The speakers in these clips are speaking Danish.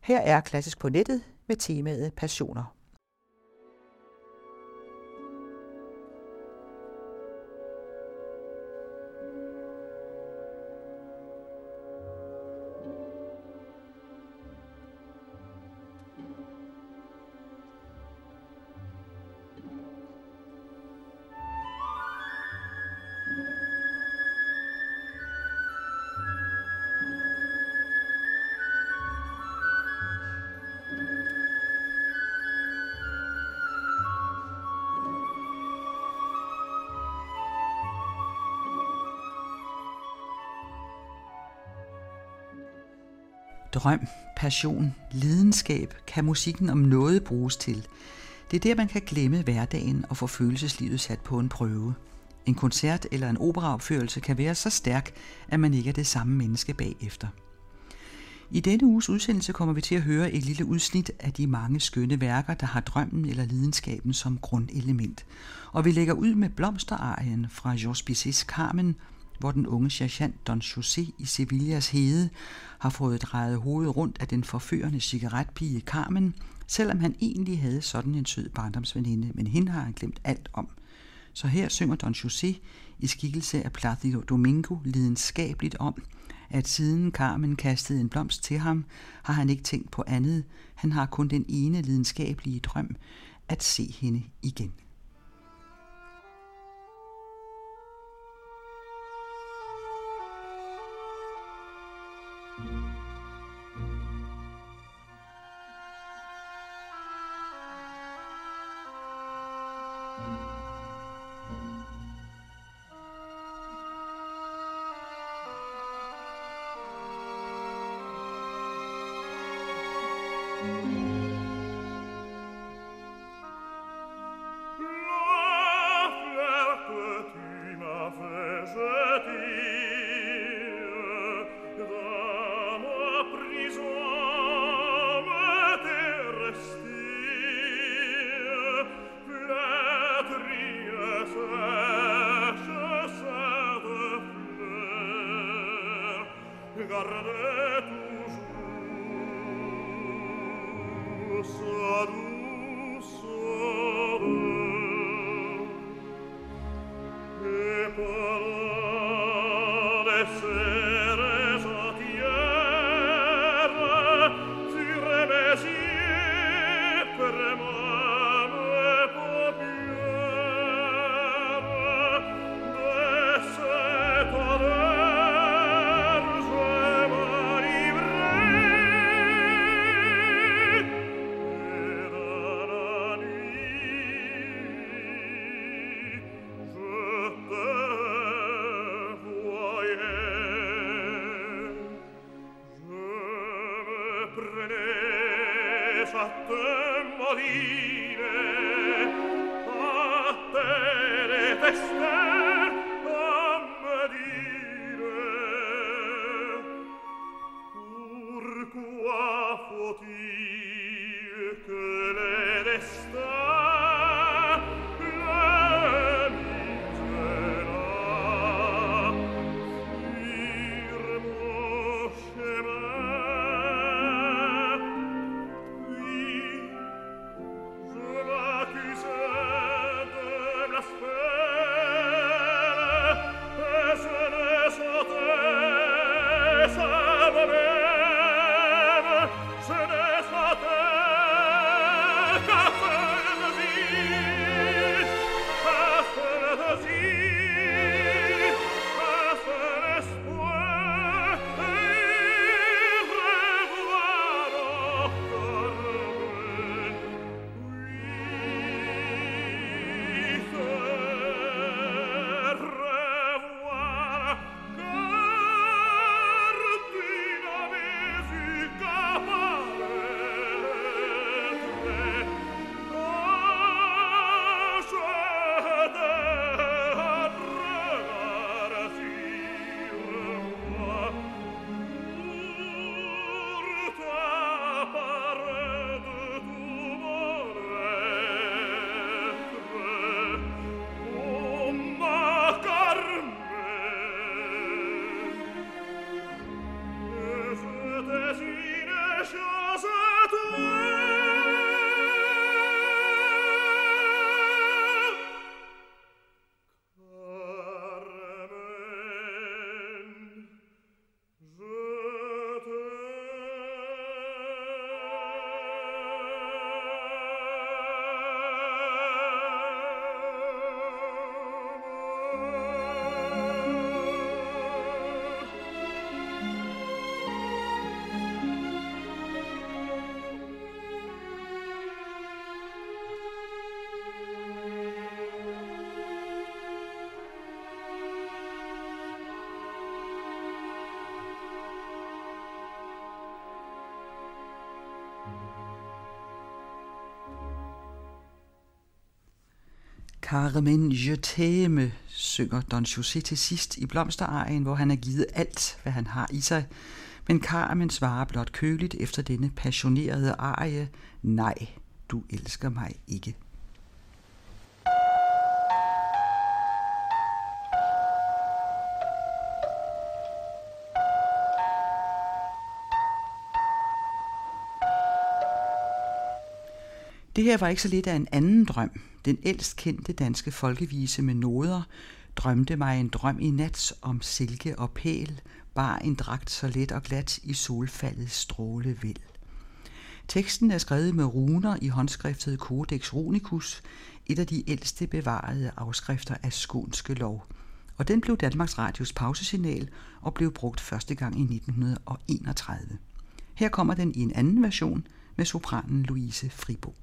Her er Klassisk på nettet med temaet Passioner. Drøm, passion, lidenskab kan musikken om noget bruges til. Det er der, man kan glemme hverdagen og få følelseslivet sat på en prøve. En koncert eller en operaopførelse kan være så stærk, at man ikke er det samme menneske bagefter. I denne uges udsendelse kommer vi til at høre et lille udsnit af de mange skønne værker, der har drømmen eller lidenskaben som grundelement. Og vi lægger ud med blomsterarien fra Georges Bizets Carmen, hvor den unge sergeant Don José i Sevillas hede har fået drejet hovedet rundt af den forførende cigaretpige Carmen, selvom han egentlig havde sådan en sød barndomsveninde, men hende har han glemt alt om. Så her synger Don José i skikkelse af Placido Domingo lidenskabeligt om, at siden Carmen kastede en blomst til ham, har han ikke tænkt på andet. Han har kun den ene lidenskabelige drøm, at se hende igen. Carmen Je t'aime, synger Don José til sidst i blomsterarien, hvor han har givet alt, hvad han har i sig. Men Carmen svarer blot køligt efter denne passionerede arie, nej, du elsker mig ikke. Det her var ikke så lidt af en anden drøm. Den ældst kendte danske folkevise med noder drømte mig en drøm i nat om silke og pæl, bar en dragt så let og glat i solfaldets stråle vel. Teksten er skrevet med runer i håndskriftet Codex Runicus, et af de ældste bevarede afskrifter af skånske lov. Og den blev Danmarks Radios pausesignal og blev brugt første gang i 1931. Her kommer den i en anden version med sopranen Louise Fribo.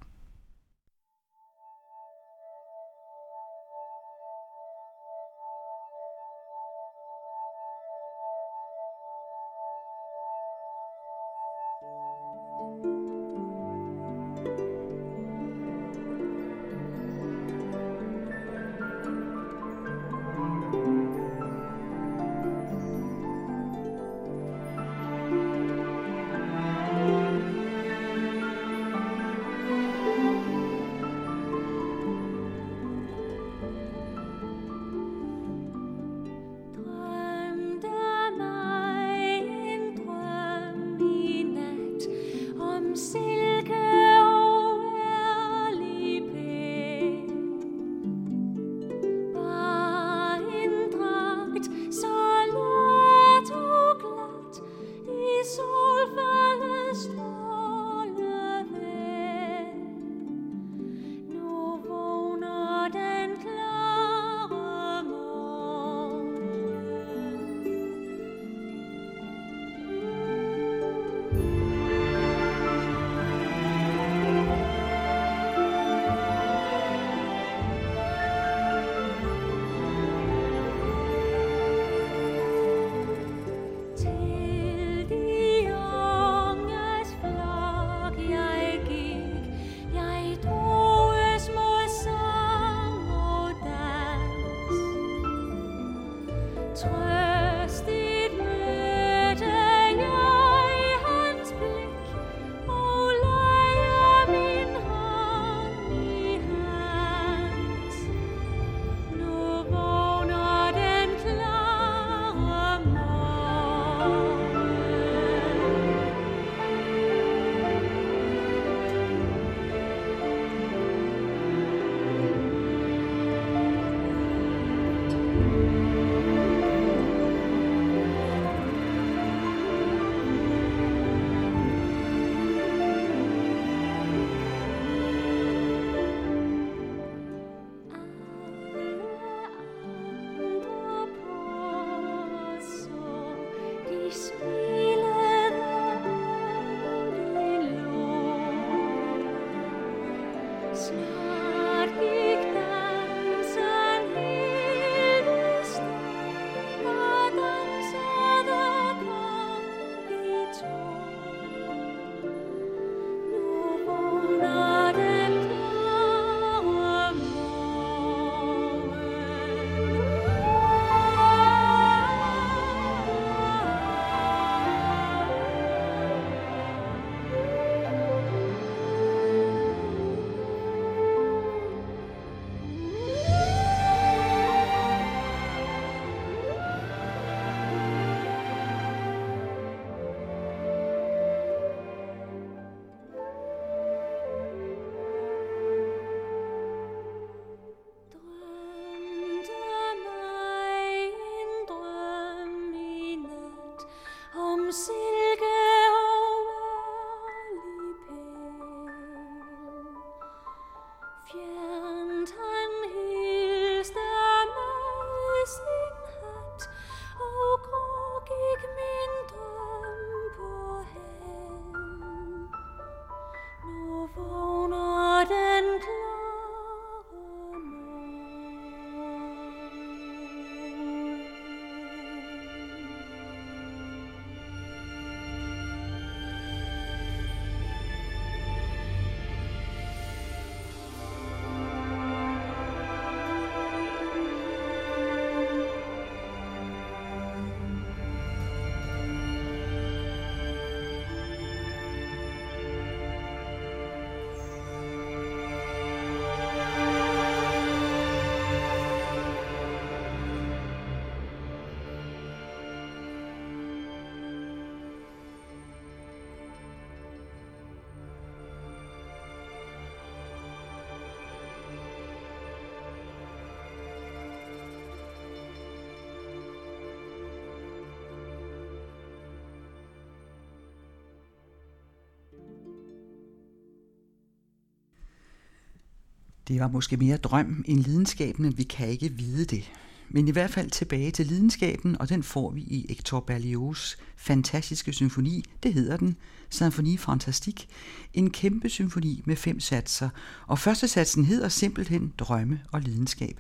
Det var måske mere drøm end lidenskaben, vi kan ikke vide det. Men i hvert fald tilbage til lidenskaben, og den får vi i Hector Berlioz' fantastiske symfoni. Det hedder den, Symfoni Fantastique. En kæmpe symfoni med fem satser, og første satsen hedder simpelthen Drømme og lidenskab.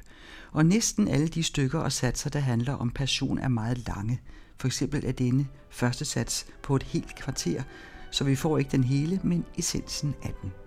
Og næsten alle de stykker og satser, der handler om passion, er meget lange. For eksempel er denne første sats på et helt kvarter, så vi får ikke den hele, men essensen af den.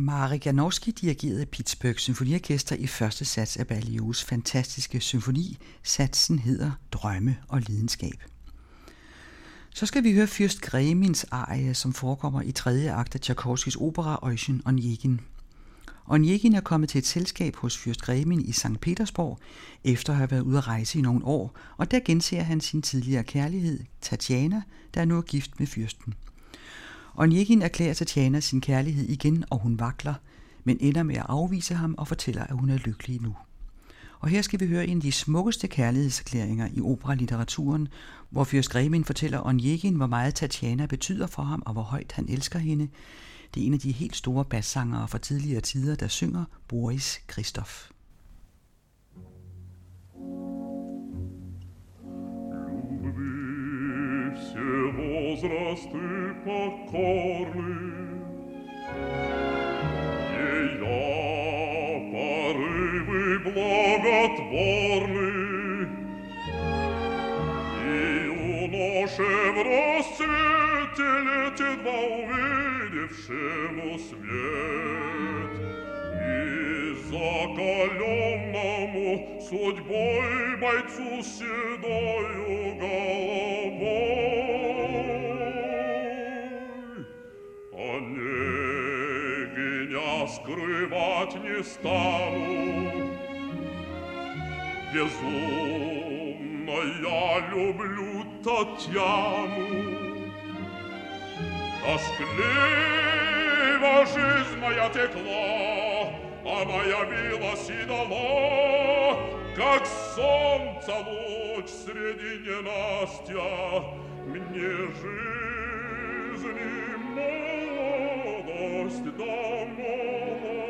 Marek Janowski dirigerede Pittsburgh Symfoniorkester i første sats af Berlioz' fantastiske symfoni. Satsen hedder Drømme og lidenskab. Så skal vi høre Fyrst Gremins arie, som forekommer i tredje akt af Tchaikovskis opera Eugen Onegin. Onegin er kommet til et selskab hos Fyrst Gremin i St. Petersborg, efter at have været ude at rejse i nogle år, og der genser han sin tidligere kærlighed, Tatjana, der er nu er gift med fyrsten. Onegin erklærer Tatjana sin kærlighed igen, og hun vakler, men ender med at afvise ham og fortæller, at hun er lykkelig nu. Og her skal vi høre en af de smukkeste kærlighedserklæringer i operalitteraturen, hvor Fyrst Gremin fortæller Onjekin, hvor meget Tatjana betyder for ham, og hvor højt han elsker hende. Det er en af de helt store bassangere fra tidligere tider, der synger Boris Christoph. Возрасты покорны. Ее порывы благотворны. И юноше в рассвете летит во увидевшему свет. И закаленному судьбой бойцу седою головой. Скрывать не стану. Безумно я люблю Татьяну. Тоскливо жизнь моя текла, Она явилась и дала, Как солнце луч среди ненастья, Мне жизни молодость домой. Среди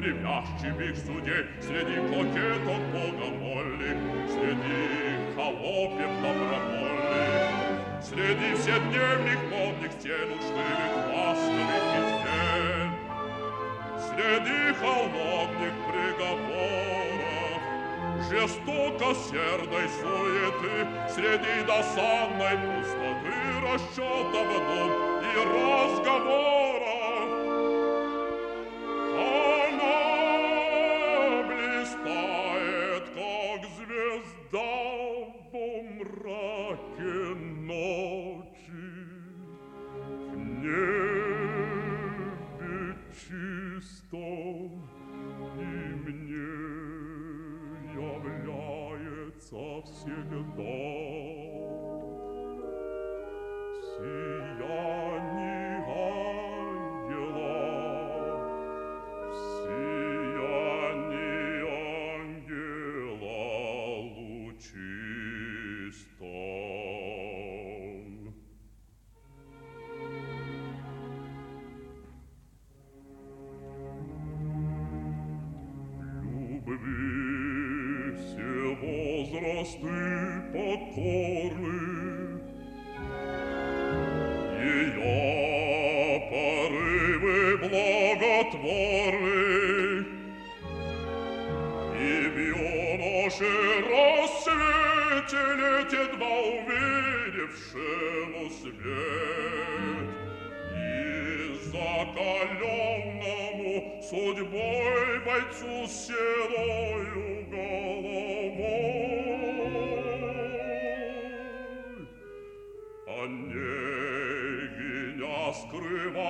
привязчивых судей, Среди кокеток богомольных, Среди холопев добровольных, Среди вседневных модных стен Учтывых, ласковых письмен, Среди холодных приговоров, Жестоко сердой суеты, Среди досадной пустоты Расчетов дум и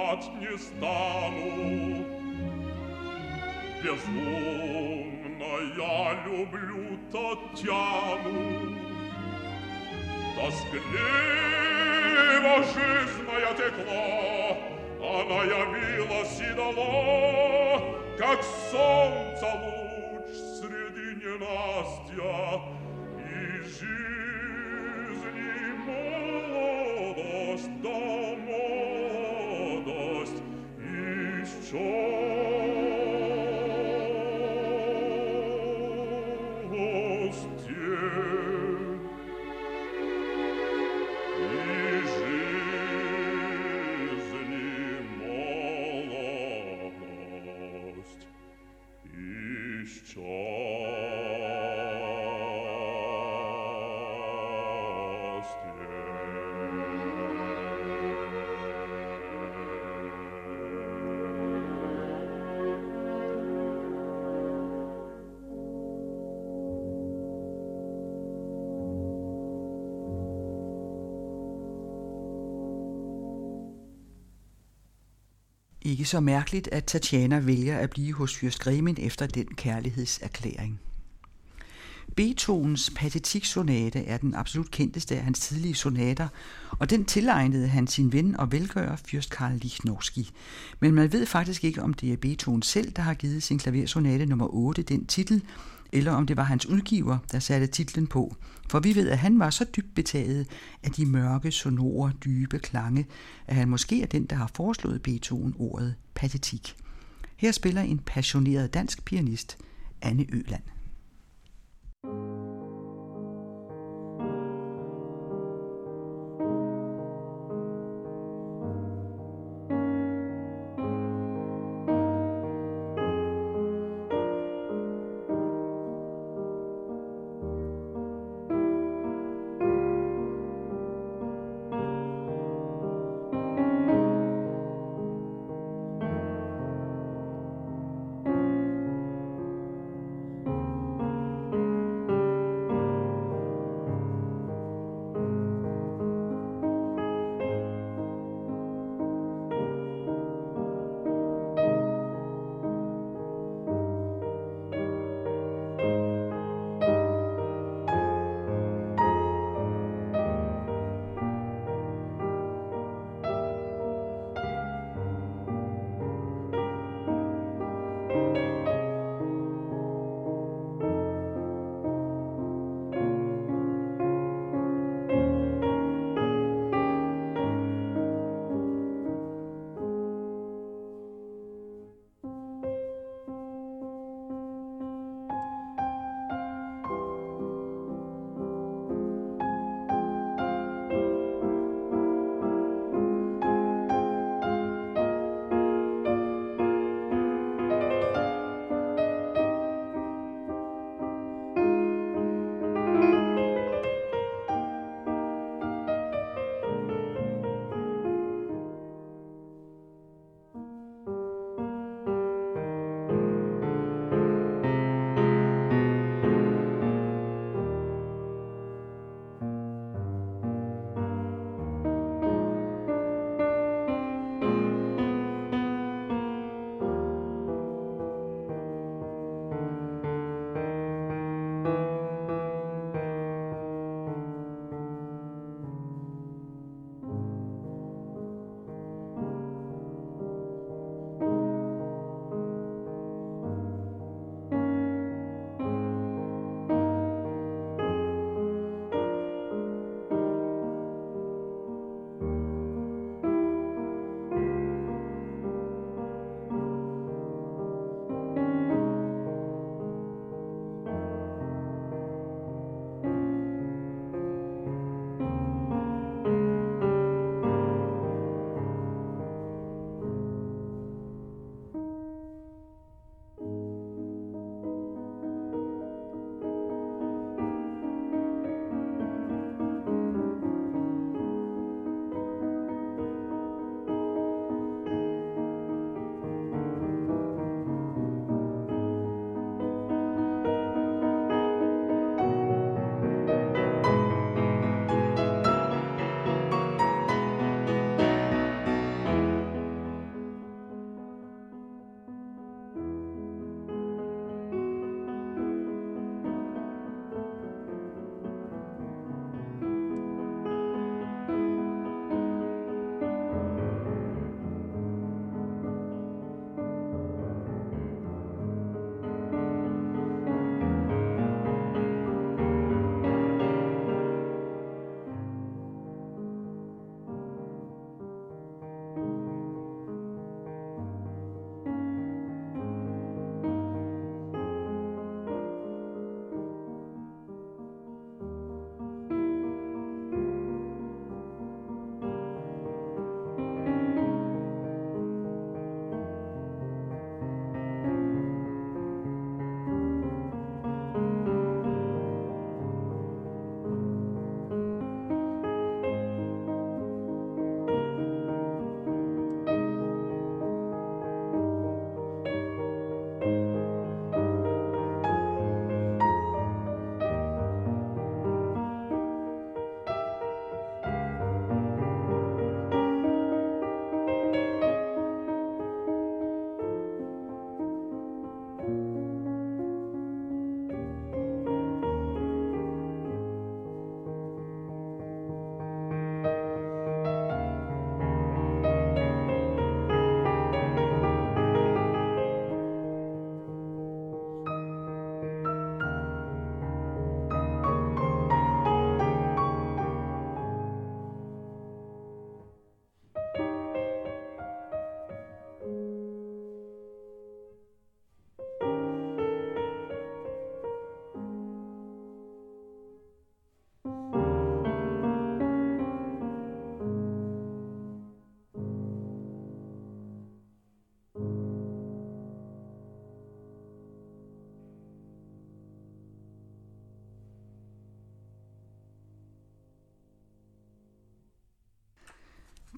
знать не стану. Безумно я люблю Татьяну, Тоскливо жизнь моя текла, Она явилась и дала, Как солнце луч среди ненастья, И жизни молодость домой. Oh. Ikke så mærkeligt, at Tatjana vælger at blive hos Fyrst Gremin efter den kærlighedserklæring. Beethovens patetiksonate er den absolut kendteste af hans tidlige sonater, og den tilegnede han sin ven og velgører, fyrst Karl Lichnowsky. Men man ved faktisk ikke, om det er Beethoven selv, der har givet sin klaversonate nummer 8 den titel, eller om det var hans udgiver, der satte titlen på. For vi ved, at han var så dybt betaget af de mørke, sonore, dybe klange, at han måske er den, der har foreslået Beethoven ordet patetik. Her spiller en passioneret dansk pianist, Anne Øland.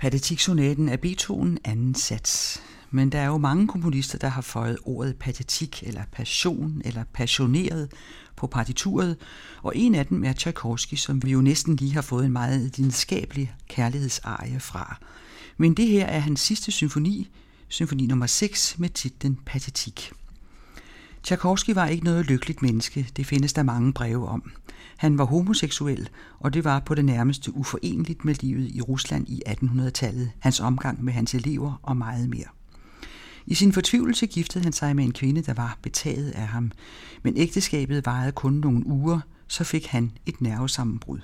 Patetiksonaten er Beethoven anden sats. Men der er jo mange komponister, der har føjet ordet patetik eller passion eller passioneret på partituret, og en af dem er Tchaikovsky, som vi jo næsten lige har fået en meget lidenskabelig kærlighedsarie fra. Men det her er hans sidste symfoni, symfoni nummer 6 med titlen Patetik. Tchaikovsky var ikke noget lykkeligt menneske, det findes der mange breve om. Han var homoseksuel, og det var på det nærmeste uforenligt med livet i Rusland i 1800-tallet, hans omgang med hans elever og meget mere. I sin fortvivlelse giftede han sig med en kvinde, der var betaget af ham, men ægteskabet varede kun nogle uger, så fik han et nervesammenbrud.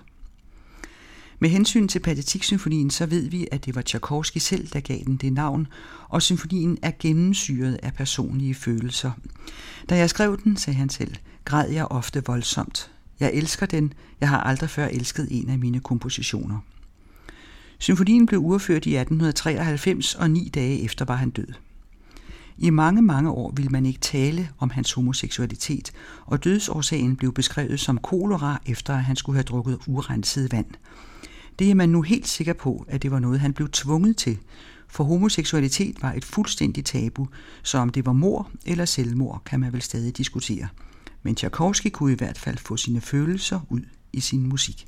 Med hensyn til Patetik-symfonien, så ved vi, at det var Tchaikovsky selv, der gav den det navn, og symfonien er gennemsyret af personlige følelser. Da jeg skrev den, sagde han selv, græd jeg ofte voldsomt. Jeg elsker den. Jeg har aldrig før elsket en af mine kompositioner. Symfonien blev udført i 1893, og ni dage efter var han død. I mange, mange år ville man ikke tale om hans homoseksualitet, og dødsårsagen blev beskrevet som kolera, efter at han skulle have drukket urenset vand. Det er man nu helt sikker på, at det var noget, han blev tvunget til, for homoseksualitet var et fuldstændigt tabu, så om det var mor eller selvmord, kan man vel stadig diskutere. Men Tchaikovsky kunne i hvert fald få sine følelser ud i sin musik.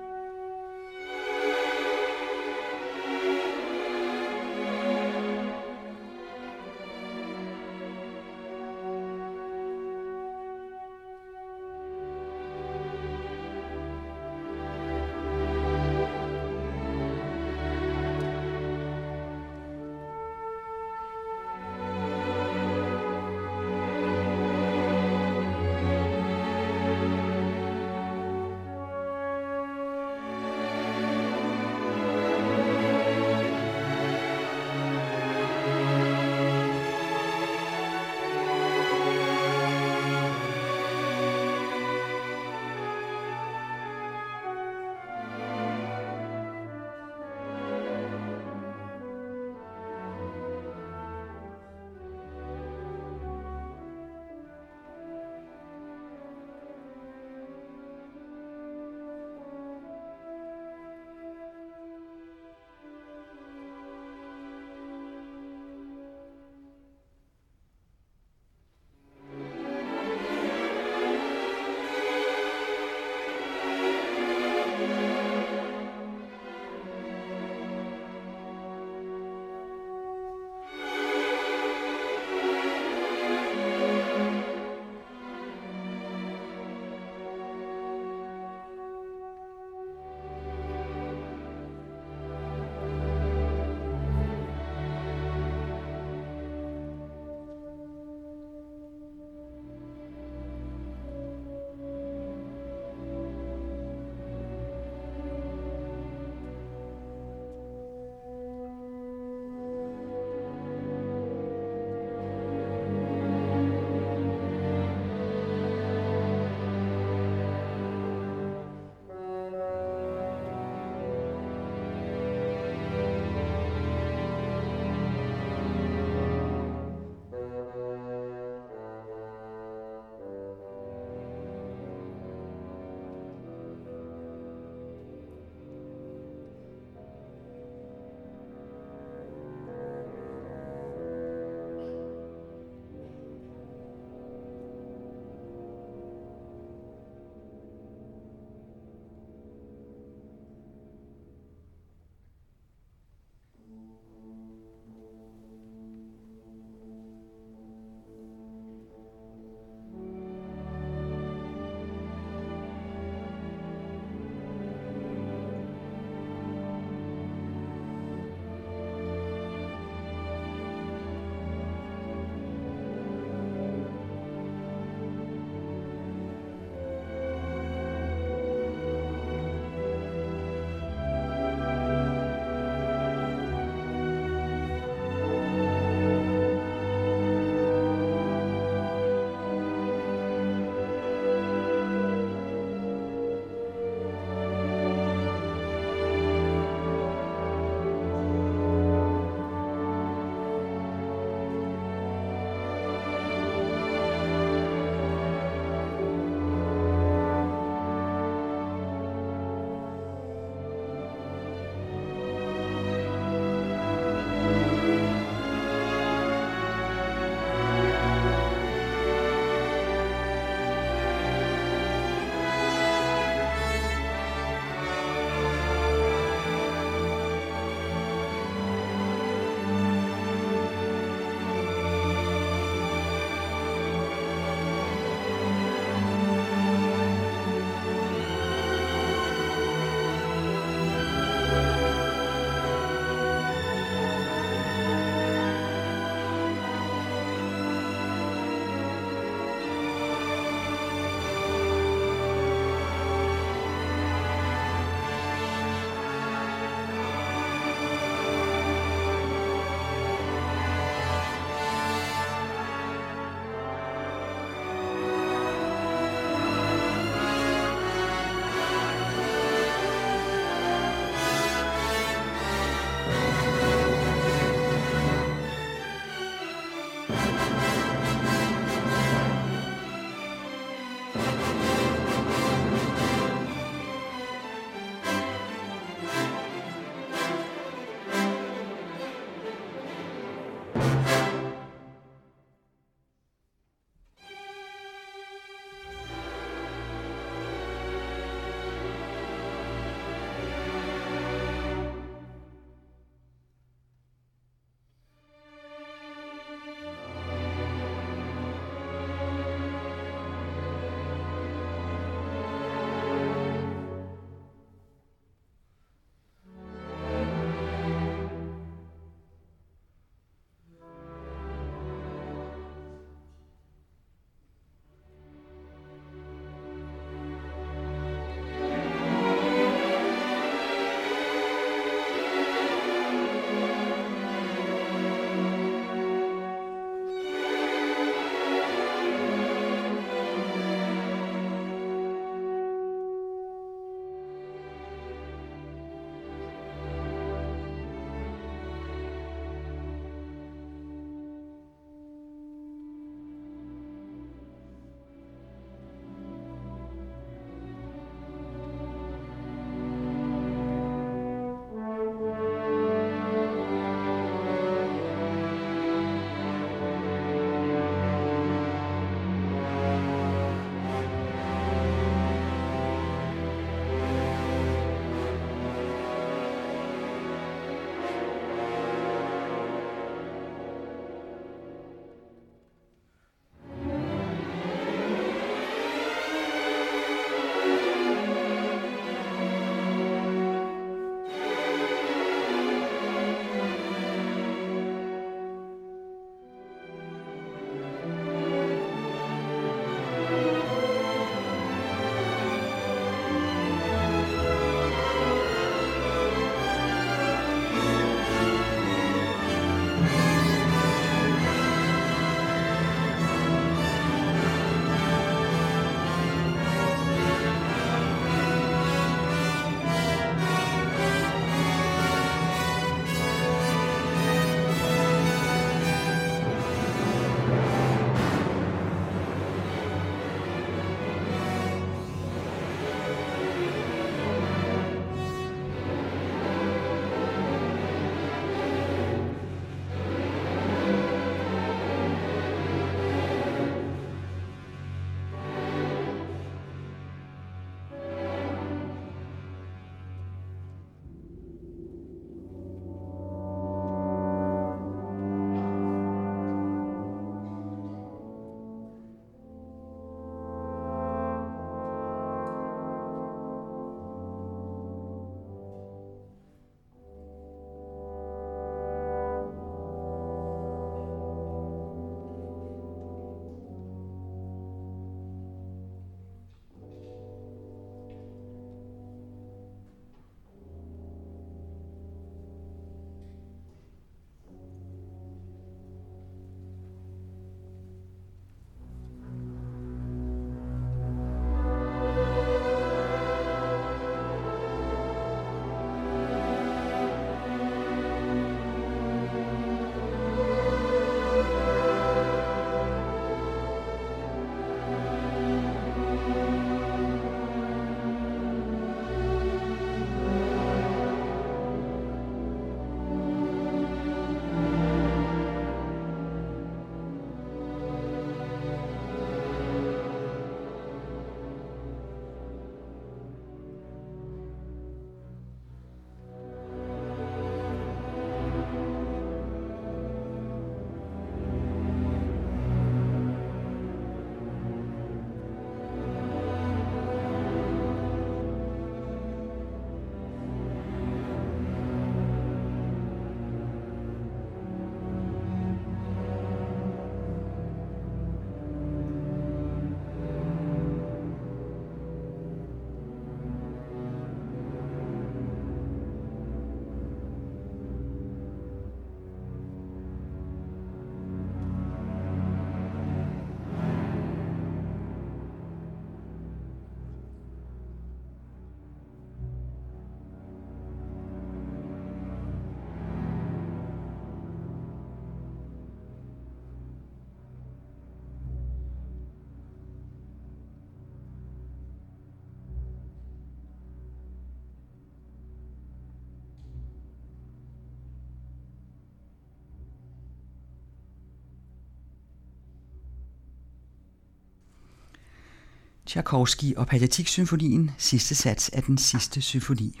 Tchaikovsky og Pathetik-symfonien, sidste sats af den sidste symfoni.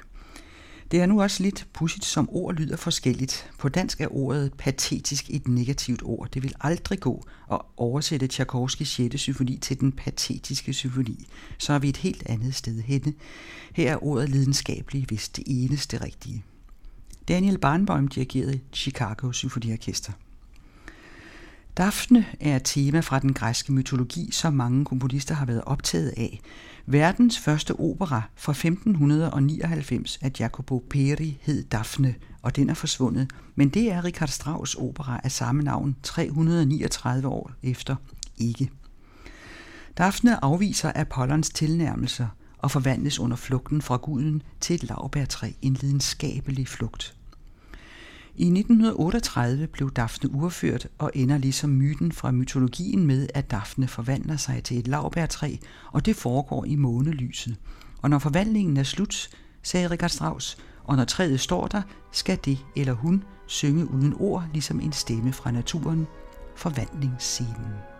Det er nu også lidt pudsigt, som ord lyder forskelligt. På dansk er ordet patetisk et negativt ord. Det vil aldrig gå at oversætte Tchaikovskis 6. symfoni til den patetiske symfoni. Så er vi et helt andet sted henne. Her er ordet lidenskabelig vist det eneste rigtige. Daniel Barnbaum dirigerede Chicago Symfoniorkester. Daphne er et tema fra den græske mytologi, som mange komponister har været optaget af. Verdens første opera fra 1599 af Jacopo Peri hed Daphne, og den er forsvundet. Men det er Richard Strauss opera af samme navn 339 år efter ikke. Daphne afviser Apollons tilnærmelser og forvandles under flugten fra guden til et lavbærtræ, en lidenskabelig flugt. I 1938 blev Daphne urført og ender ligesom myten fra mytologien med, at Daphne forvandler sig til et lavbærtræ, og det foregår i månelyset. Og når forvandlingen er slut, sagde Richard Strauss, og når træet står der, skal det eller hun synge uden ord, ligesom en stemme fra naturen, forvandlingsscenen.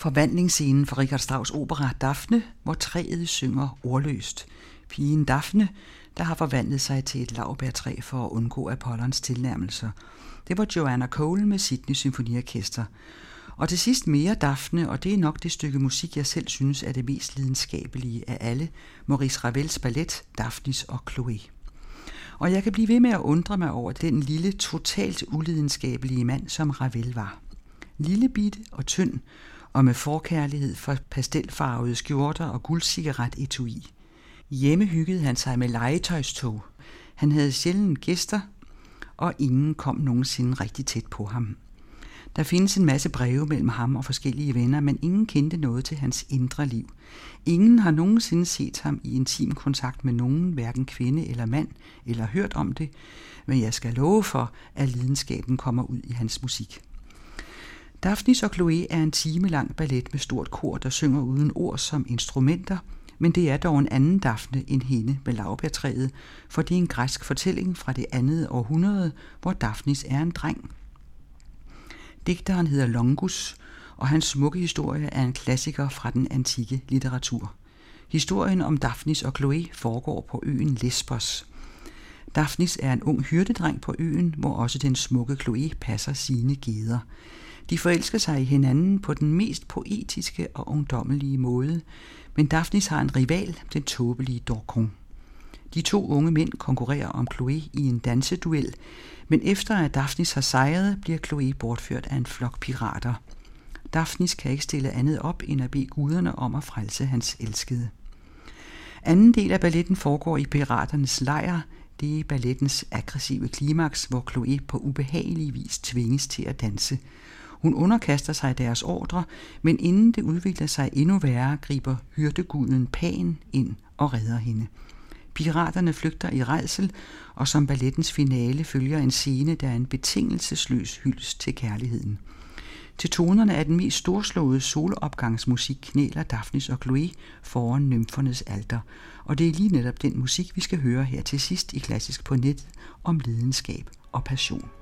Forvandlingsscenen for Richard Strauss opera Daphne, hvor træet synger ordløst. Pigen Daphne, der har forvandlet sig til et lavbærtræ for at undgå Apollons tilnærmelser. Det var Joanna Cole med Sydney Symfoniorkester. Og til sidst mere Daphne, og det er nok det stykke musik, jeg selv synes er det mest lidenskabelige af alle, Maurice Ravels ballet Daphnis og Chloé. Og jeg kan blive ved med at undre mig over den lille, totalt ulidenskabelige mand, som Ravel var. Lille bitte og tynd, og med forkærlighed for pastelfarvede skjorter og guldcigaret etui. Hjemme hyggede han sig med legetøjstog. Han havde sjældent gæster, og ingen kom nogensinde rigtig tæt på ham. Der findes en masse breve mellem ham og forskellige venner, men ingen kendte noget til hans indre liv. Ingen har nogensinde set ham i intim kontakt med nogen, hverken kvinde eller mand, eller hørt om det, men jeg skal love for, at lidenskaben kommer ud i hans musik. Daphnis og Chloe er en time lang ballet med stort kor, der synger uden ord som instrumenter, men det er dog en anden Daphne end hende med lavbærtræet, for det er en græsk fortælling fra det andet århundrede, hvor Daphnis er en dreng. Digteren hedder Longus, og hans smukke historie er en klassiker fra den antikke litteratur. Historien om Daphnis og Chloe foregår på øen Lesbos. Daphnis er en ung hyrdedreng på øen, hvor også den smukke Chloe passer sine geder. De forelsker sig i hinanden på den mest poetiske og ungdommelige måde, men Daphnis har en rival, den tåbelige Dorcon. De to unge mænd konkurrerer om Chloe i en danseduel, men efter at Daphnis har sejret, bliver Chloe bortført af en flok pirater. Daphnis kan ikke stille andet op end at bede guderne om at frelse hans elskede. Anden del af balletten foregår i piraternes lejr. Det er ballettens aggressive klimaks, hvor Chloe på ubehagelig vis tvinges til at danse. Hun underkaster sig deres ordre, men inden det udvikler sig endnu værre, griber hyrdeguden Pan ind og redder hende. Piraterne flygter i rejsel, og som ballettens finale følger en scene, der er en betingelsesløs hyldest til kærligheden. Til tonerne af den mest storslåede solopgangsmusik knæler Daphnis og Chloe foran nymfernes alter, og det er lige netop den musik, vi skal høre her til sidst i Klassisk på net om lidenskab og passion.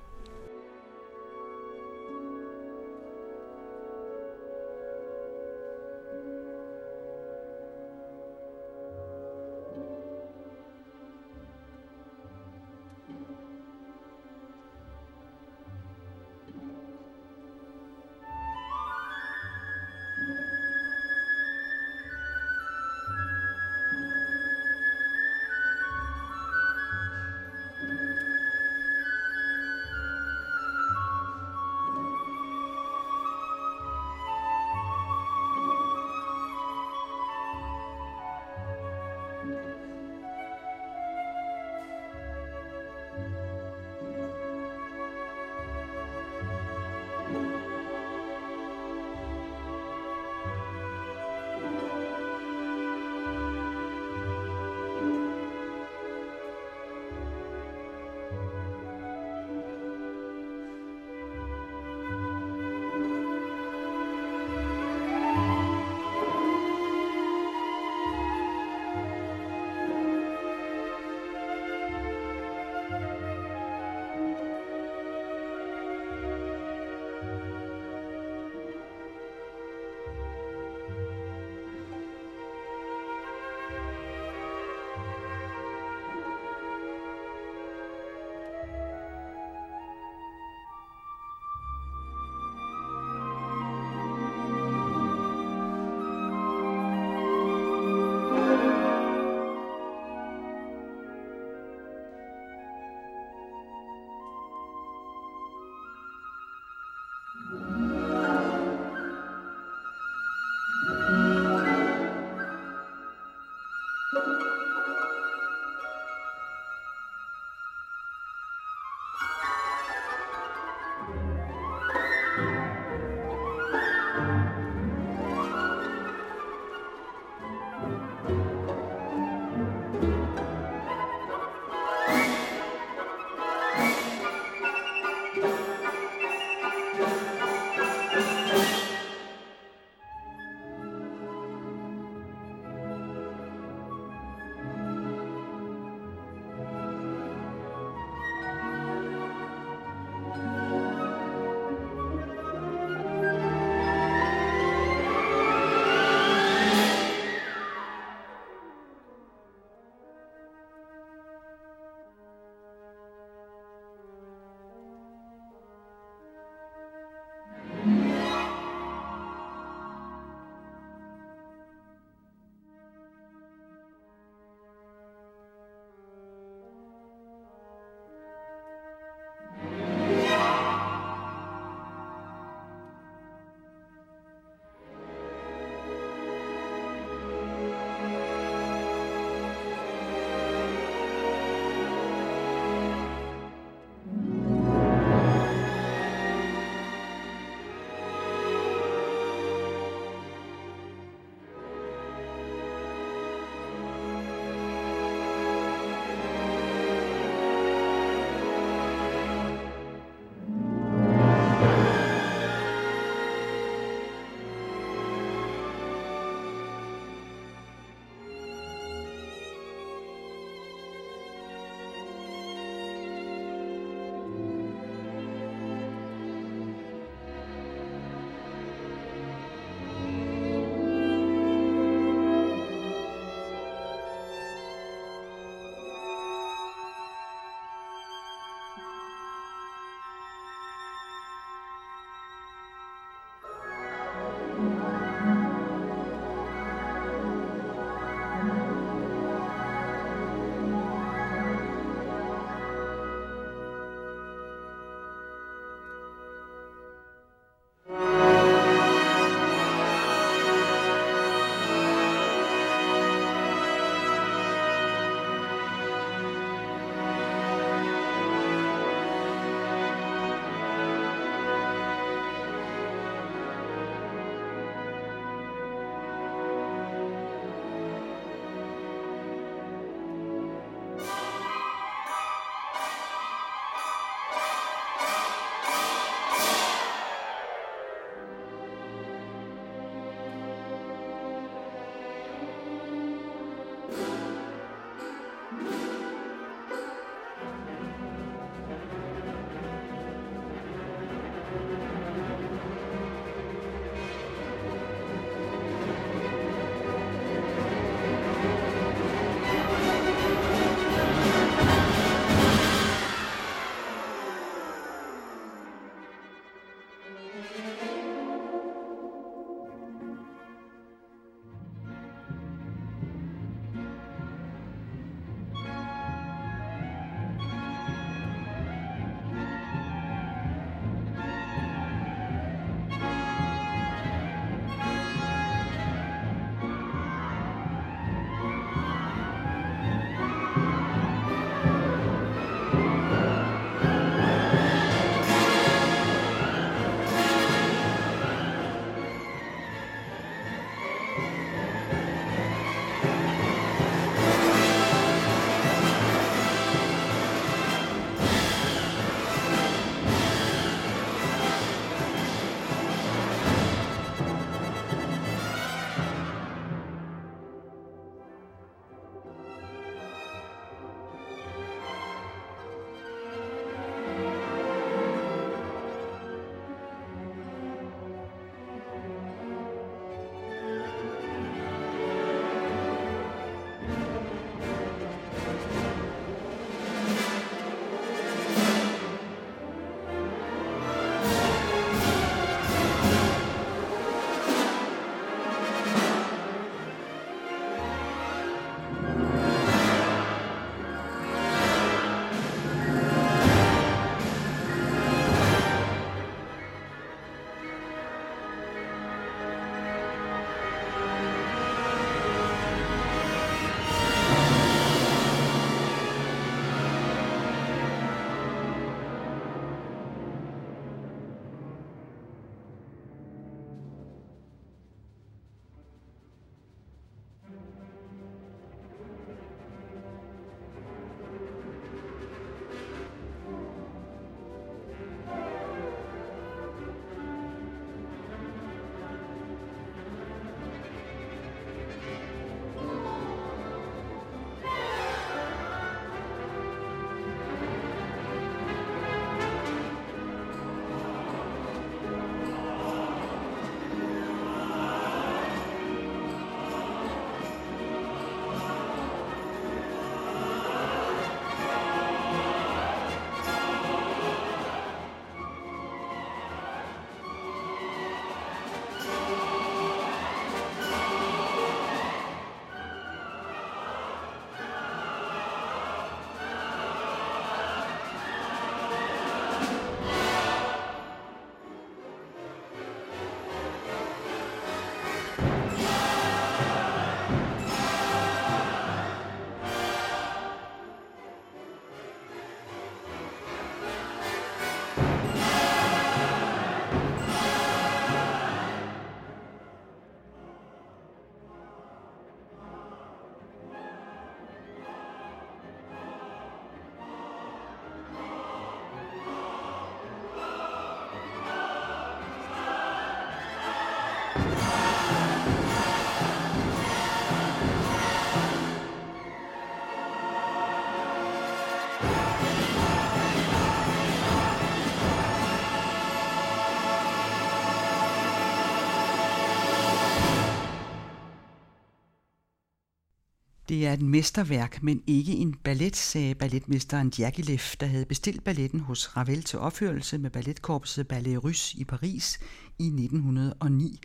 Det er et mesterværk, men ikke en ballet, sagde balletmesteren Diaghilev, der havde bestilt balletten hos Ravel til opførelse med balletkorpset Ballet Russe i Paris i 1909.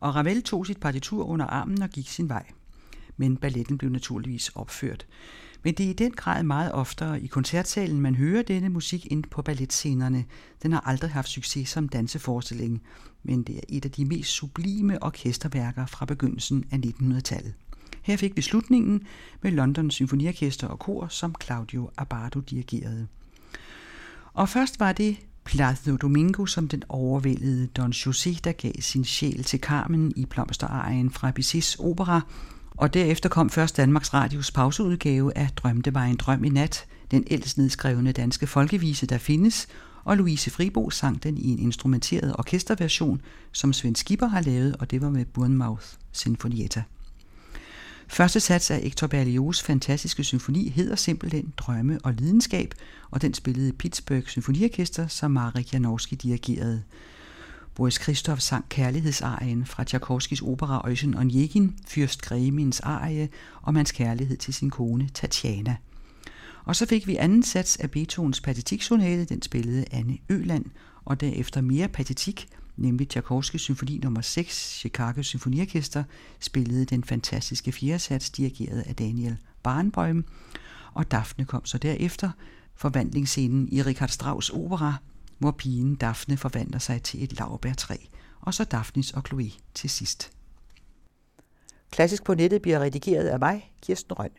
Og Ravel tog sit partitur under armen og gik sin vej. Men balletten blev naturligvis opført. Men det er i den grad meget oftere i koncertsalen, man hører denne musik ind på balletscenerne. Den har aldrig haft succes som danseforestilling, men det er et af de mest sublime orkesterværker fra begyndelsen af 1900-tallet. Her fik vi slutningen med London Symfoniorkester og kor, som Claudio Abbado dirigerede. Og først var det Placido Domingo som den overvældede Don José, der gav sin sjæl til Carmen i blomsterejen fra Bizets opera, og derefter kom først Danmarks Radios pauseudgave af Drømte var en drøm i nat, den ældst nedskrevne danske folkevise, der findes, og Louise Fribo sang den i en instrumenteret orkesterversion, som Svend Skipper har lavet, og det var med Bournemouth Sinfonietta. Første sats af Hector Berlioz' fantastiske symfoni hedder simpelthen Drømme og lidenskab, og den spillede Pittsburgh Symfoniorkester, som Marek Janowski dirigerede. Boris Christoph sang kærlighedsarien fra Tchaikovskis opera Øjsen Onegin, Fyrst Gremins arie om hans kærlighed til sin kone Tatjana. Og så fik vi anden sats af Beethovens patetiksonate, den spillede Anne Øland, og derefter mere patetik, nemlig Tchaikovskis symfoni nummer 6, Chicago Symfoniorkester, spillede den fantastiske fjerde sats, dirigeret af Daniel Barenboim, og Daphne kom så derefter, forvandlingsscenen i Richard Strauss opera, hvor pigen Daphne forvandler sig til et laurbærtræ, og så Daphnis og Chloe til sidst. Klassisk på nettet bliver redigeret af mig, Kirsten Røn.